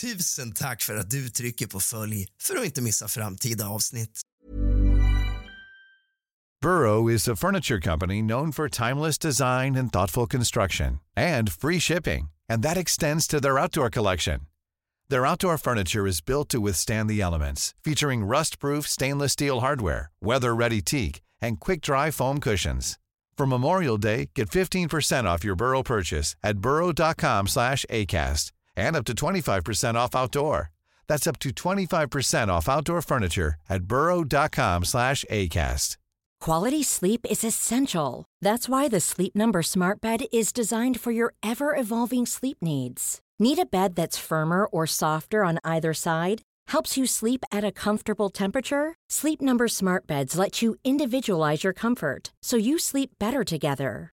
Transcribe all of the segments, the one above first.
Tusen tack för att du trycker på följ för att inte missa framtida avsnitt. Burrow is a furniture company known for timeless design and thoughtful construction and free shipping. And that extends to their outdoor collection. Their outdoor furniture is built to withstand the elements, featuring rust-proof stainless steel hardware, weather-ready teak, and quick-dry foam cushions. For Memorial Day, get 15% off your Burrow purchase at burrow.com slash ACAST and up to 25% off outdoor. That's up to 25% off outdoor furniture at burrow.com slash ACAST. Quality sleep is essential. That's why the Sleep Number Smart Bed is designed for your ever evolving sleep needs. Need a bed that's firmer or softer on either side? Helps you sleep at a comfortable temperature? Sleep Number Smart Beds let you individualize your comfort so you sleep better together.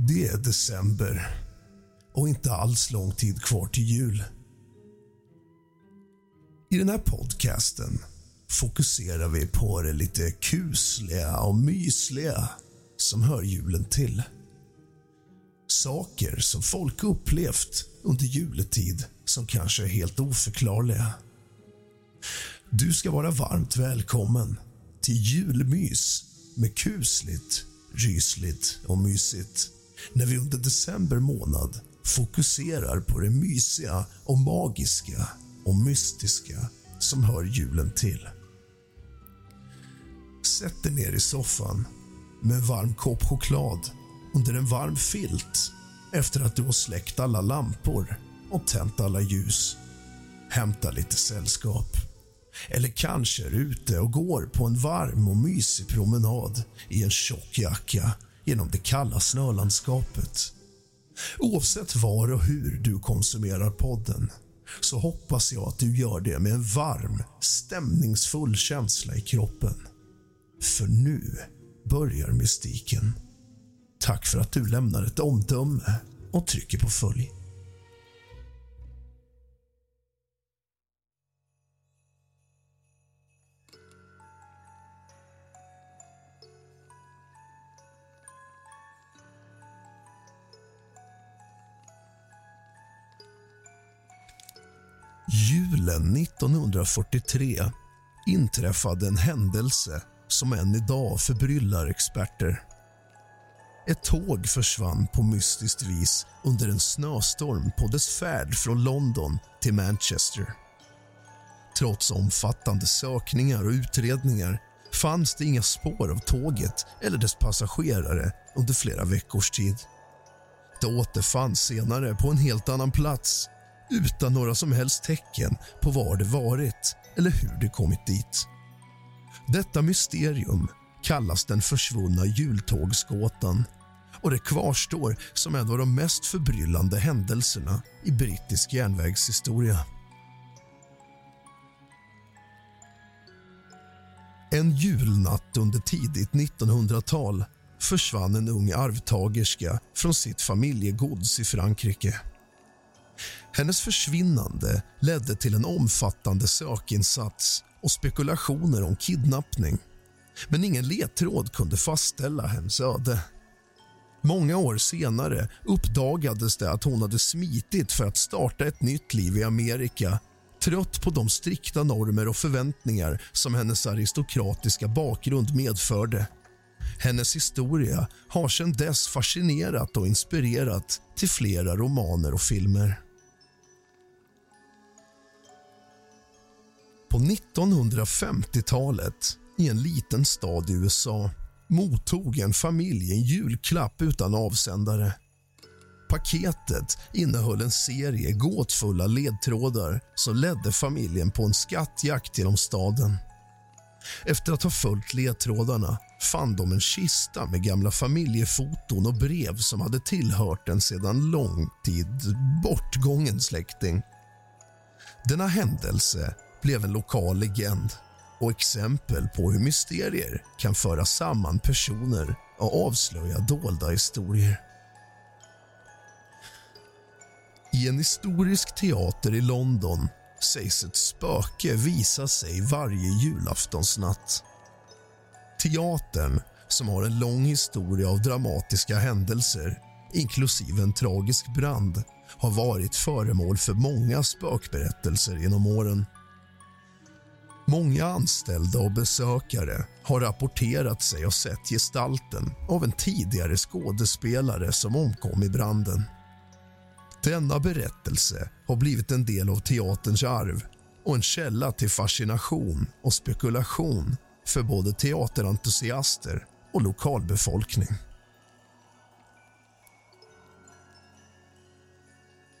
Det är december och inte alls lång tid kvar till jul. I den här podcasten fokuserar vi på det lite kusliga och mysliga som hör julen till. Saker som folk upplevt under juletid som kanske är helt oförklarliga. Du ska vara varmt välkommen till julmys med kusligt, rysligt och mysigt när vi under december månad fokuserar på det mysiga och magiska och mystiska som hör julen till. Sätt dig ner i soffan med en varm kopp choklad under en varm filt efter att du har släckt alla lampor och tänt alla ljus. Hämta lite sällskap. Eller kanske är du ute och går på en varm och mysig promenad i en tjock jacka genom det kalla snölandskapet. Oavsett var och hur du konsumerar podden så hoppas jag att du gör det med en varm, stämningsfull känsla i kroppen. För nu börjar mystiken. Tack för att du lämnar ett omdöme och trycker på följ. Julen 1943 inträffade en händelse som än idag förbryllar experter. Ett tåg försvann på mystiskt vis under en snöstorm på dess färd från London till Manchester. Trots omfattande sökningar och utredningar fanns det inga spår av tåget eller dess passagerare under flera veckors tid. Det återfanns senare på en helt annan plats utan några som helst tecken på var det varit eller hur det kommit dit. Detta mysterium kallas den försvunna jultågsgåtan och det kvarstår som en av de mest förbryllande händelserna i brittisk järnvägshistoria. En julnatt under tidigt 1900-tal försvann en ung arvtagerska från sitt familjegods i Frankrike. Hennes försvinnande ledde till en omfattande sökinsats och spekulationer om kidnappning. Men ingen ledtråd kunde fastställa hennes öde. Många år senare uppdagades det att hon hade smitit för att starta ett nytt liv i Amerika trött på de strikta normer och förväntningar som hennes aristokratiska bakgrund medförde. Hennes historia har sedan dess fascinerat och inspirerat till flera romaner och filmer. På 1950-talet, i en liten stad i USA mottog en familj en julklapp utan avsändare. Paketet innehöll en serie gåtfulla ledtrådar som ledde familjen på en skattjakt genom staden. Efter att ha följt ledtrådarna fann de en kista med gamla familjefoton och brev som hade tillhört en sedan lång tid bortgången släkting. Denna händelse blev en lokal legend och exempel på hur mysterier kan föra samman personer och avslöja dolda historier. I en historisk teater i London sägs ett spöke visa sig varje julaftonsnatt. Teatern, som har en lång historia av dramatiska händelser inklusive en tragisk brand har varit föremål för många spökberättelser genom åren. Många anställda och besökare har rapporterat sig ha sett gestalten av en tidigare skådespelare som omkom i branden. Denna berättelse har blivit en del av teaterns arv och en källa till fascination och spekulation för både teaterentusiaster och lokalbefolkning.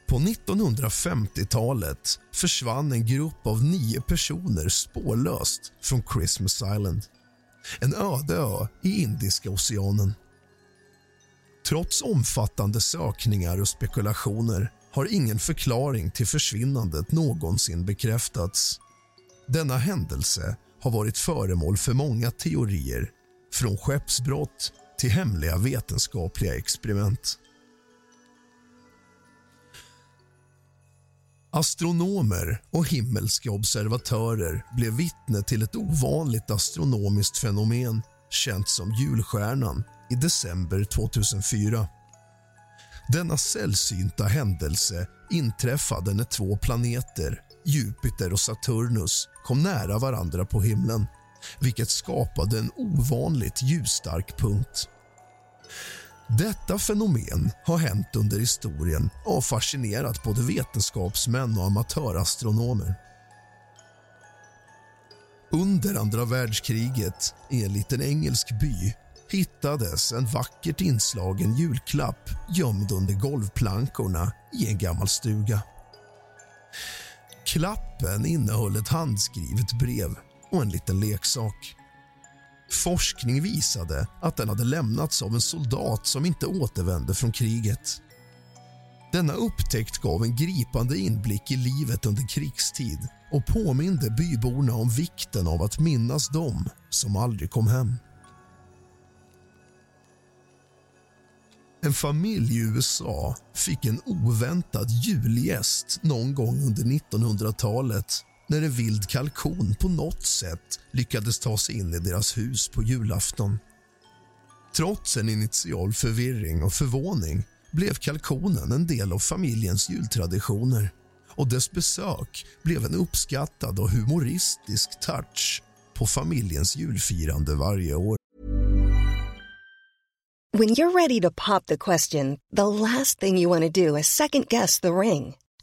På 1950-talet försvann en grupp av nio personer spårlöst från Christmas Island. En öde ö i Indiska oceanen. Trots omfattande sökningar och spekulationer har ingen förklaring till försvinnandet någonsin bekräftats. Denna händelse har varit föremål för många teorier från skeppsbrott till hemliga vetenskapliga experiment. Astronomer och himmelska observatörer blev vittne till ett ovanligt astronomiskt fenomen känt som julstjärnan i december 2004. Denna sällsynta händelse inträffade när två planeter, Jupiter och Saturnus, kom nära varandra på himlen vilket skapade en ovanligt ljusstark punkt. Detta fenomen har hänt under historien och har fascinerat både vetenskapsmän och amatörastronomer. Under andra världskriget, i en liten engelsk by hittades en vackert inslagen julklapp gömd under golvplankorna i en gammal stuga. Klappen innehöll ett handskrivet brev och en liten leksak. Forskning visade att den hade lämnats av en soldat som inte återvände från kriget. Denna upptäckt gav en gripande inblick i livet under krigstid och påminde byborna om vikten av att minnas dem som aldrig kom hem. En familj i USA fick en oväntad julgäst någon gång under 1900-talet när en vild kalkon på något sätt lyckades ta sig in i deras hus på julafton. Trots en initial förvirring och förvåning blev kalkonen en del av familjens jultraditioner och dess besök blev en uppskattad och humoristisk touch på familjens julfirande varje år. When you're ready to pop the question, the last thing you want to do is second guess the ring.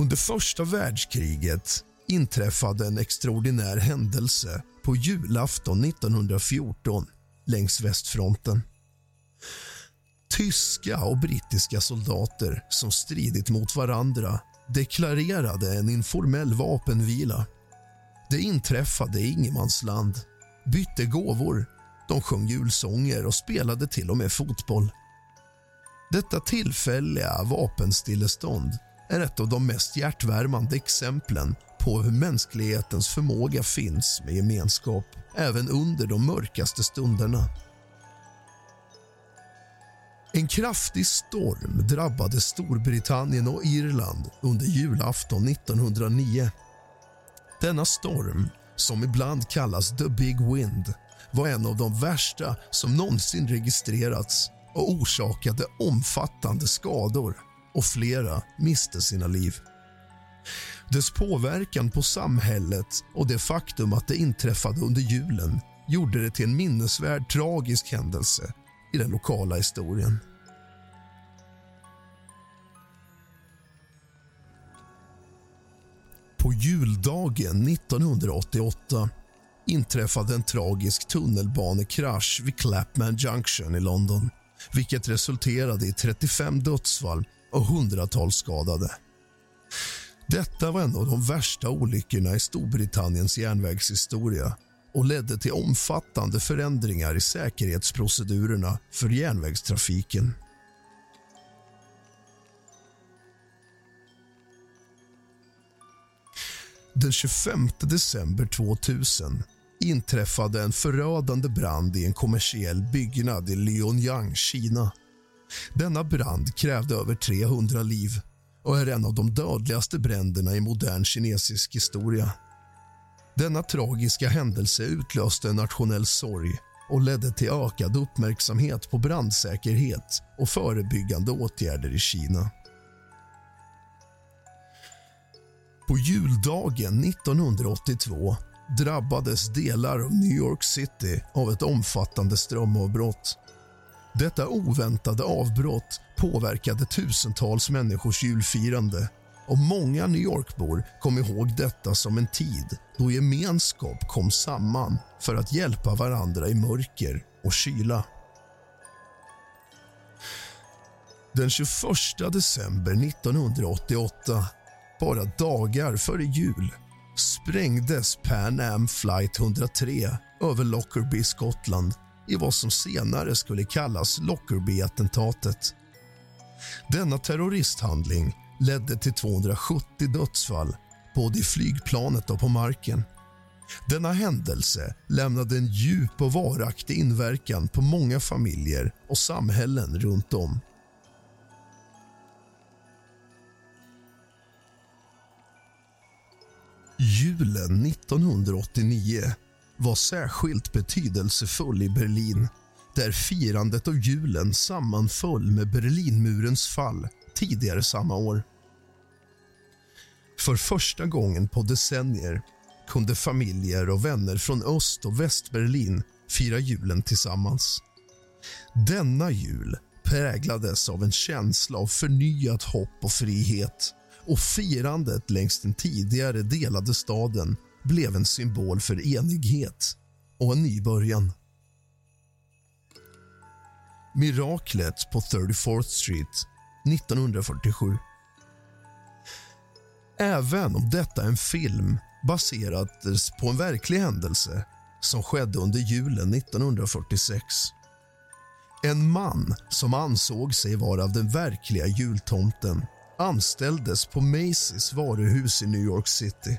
Under första världskriget inträffade en extraordinär händelse på julafton 1914 längs västfronten. Tyska och brittiska soldater som stridit mot varandra deklarerade en informell vapenvila. Det inträffade i ingenmansland, bytte gåvor, de sjöng julsånger och spelade till och med fotboll. Detta tillfälliga vapenstillestånd är ett av de mest hjärtvärmande exemplen på hur mänsklighetens förmåga finns med gemenskap även under de mörkaste stunderna. En kraftig storm drabbade Storbritannien och Irland under julafton 1909. Denna storm, som ibland kallas the Big Wind var en av de värsta som någonsin registrerats och orsakade omfattande skador och flera miste sina liv. Dess påverkan på samhället och det faktum att det inträffade under julen gjorde det till en minnesvärd tragisk händelse i den lokala historien. På juldagen 1988 inträffade en tragisk tunnelbanekrasch vid Clapman Junction i London vilket resulterade i 35 dödsfall och hundratals skadade. Detta var en av de värsta olyckorna i Storbritanniens järnvägshistoria och ledde till omfattande förändringar i säkerhetsprocedurerna för järnvägstrafiken. Den 25 december 2000 inträffade en förödande brand i en kommersiell byggnad i Lyonyang, Kina. Denna brand krävde över 300 liv och är en av de dödligaste bränderna i modern kinesisk historia. Denna tragiska händelse utlöste en nationell sorg och ledde till ökad uppmärksamhet på brandsäkerhet och förebyggande åtgärder i Kina. På juldagen 1982 drabbades delar av New York City av ett omfattande strömavbrott. Detta oväntade avbrott påverkade tusentals människors julfirande och många New Yorkbor kom ihåg detta som en tid då gemenskap kom samman för att hjälpa varandra i mörker och kyla. Den 21 december 1988, bara dagar före jul sprängdes Pan Am flight 103 över Lockerbie, Skottland i vad som senare skulle kallas Lockerbie-attentatet. Denna terroristhandling ledde till 270 dödsfall både i flygplanet och på marken. Denna händelse lämnade en djup och varaktig inverkan på många familjer och samhällen runt om. Julen 1989 var särskilt betydelsefull i Berlin där firandet av julen sammanföll med Berlinmurens fall tidigare samma år. För första gången på decennier kunde familjer och vänner från Öst och Västberlin fira julen tillsammans. Denna jul präglades av en känsla av förnyat hopp och frihet och firandet längs den tidigare delade staden blev en symbol för enighet och en ny början. Miraklet på 34th Street 1947. Även om detta är en film baserad på en verklig händelse som skedde under julen 1946. En man som ansåg sig vara den verkliga jultomten anställdes på Macy's varuhus i New York City.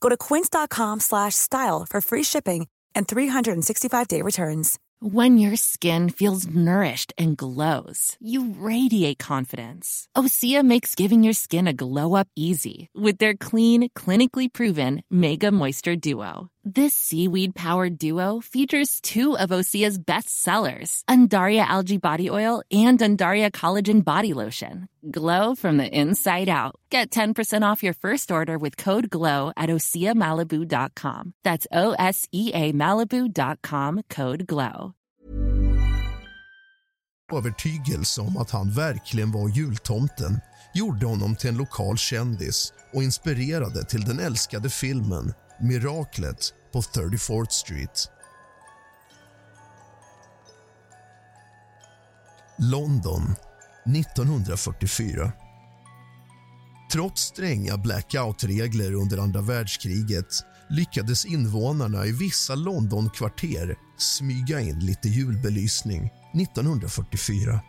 Go to quince.com slash style for free shipping and 365-day returns. When your skin feels nourished and glows, you radiate confidence. Osea makes giving your skin a glow up easy with their clean, clinically proven Mega Moisture Duo. This seaweed powered duo features two of Osea's best sellers, Undaria Algae Body Oil and Undaria Collagen Body Lotion. Glow from the inside out. Get 10% off your first order with code GLOW at OseaMalibu.com. That's O S E A Malibu.com code GLOW. Övertygelse om att han verkligen var jultomten gjorde honom till en lokal kändis och inspirerade till den älskade filmen Miraklet på 34th Street. London 1944. Trots stränga blackout-regler under andra världskriget lyckades invånarna i vissa Londonkvarter smyga in lite julbelysning 1944.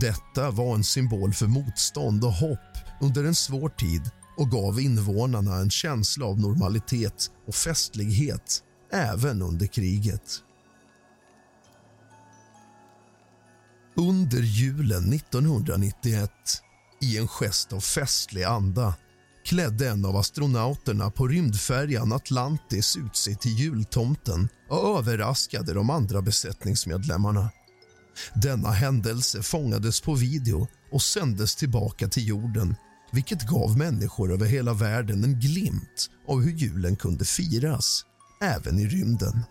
Detta var en symbol för motstånd och hopp under en svår tid och gav invånarna en känsla av normalitet och festlighet även under kriget. Under julen 1991, i en gest av festlig anda klädde en av astronauterna på rymdfärjan Atlantis ut sig till jultomten och överraskade de andra besättningsmedlemmarna. Denna händelse fångades på video och sändes tillbaka till jorden vilket gav människor över hela världen en glimt av hur julen kunde firas, även i rymden.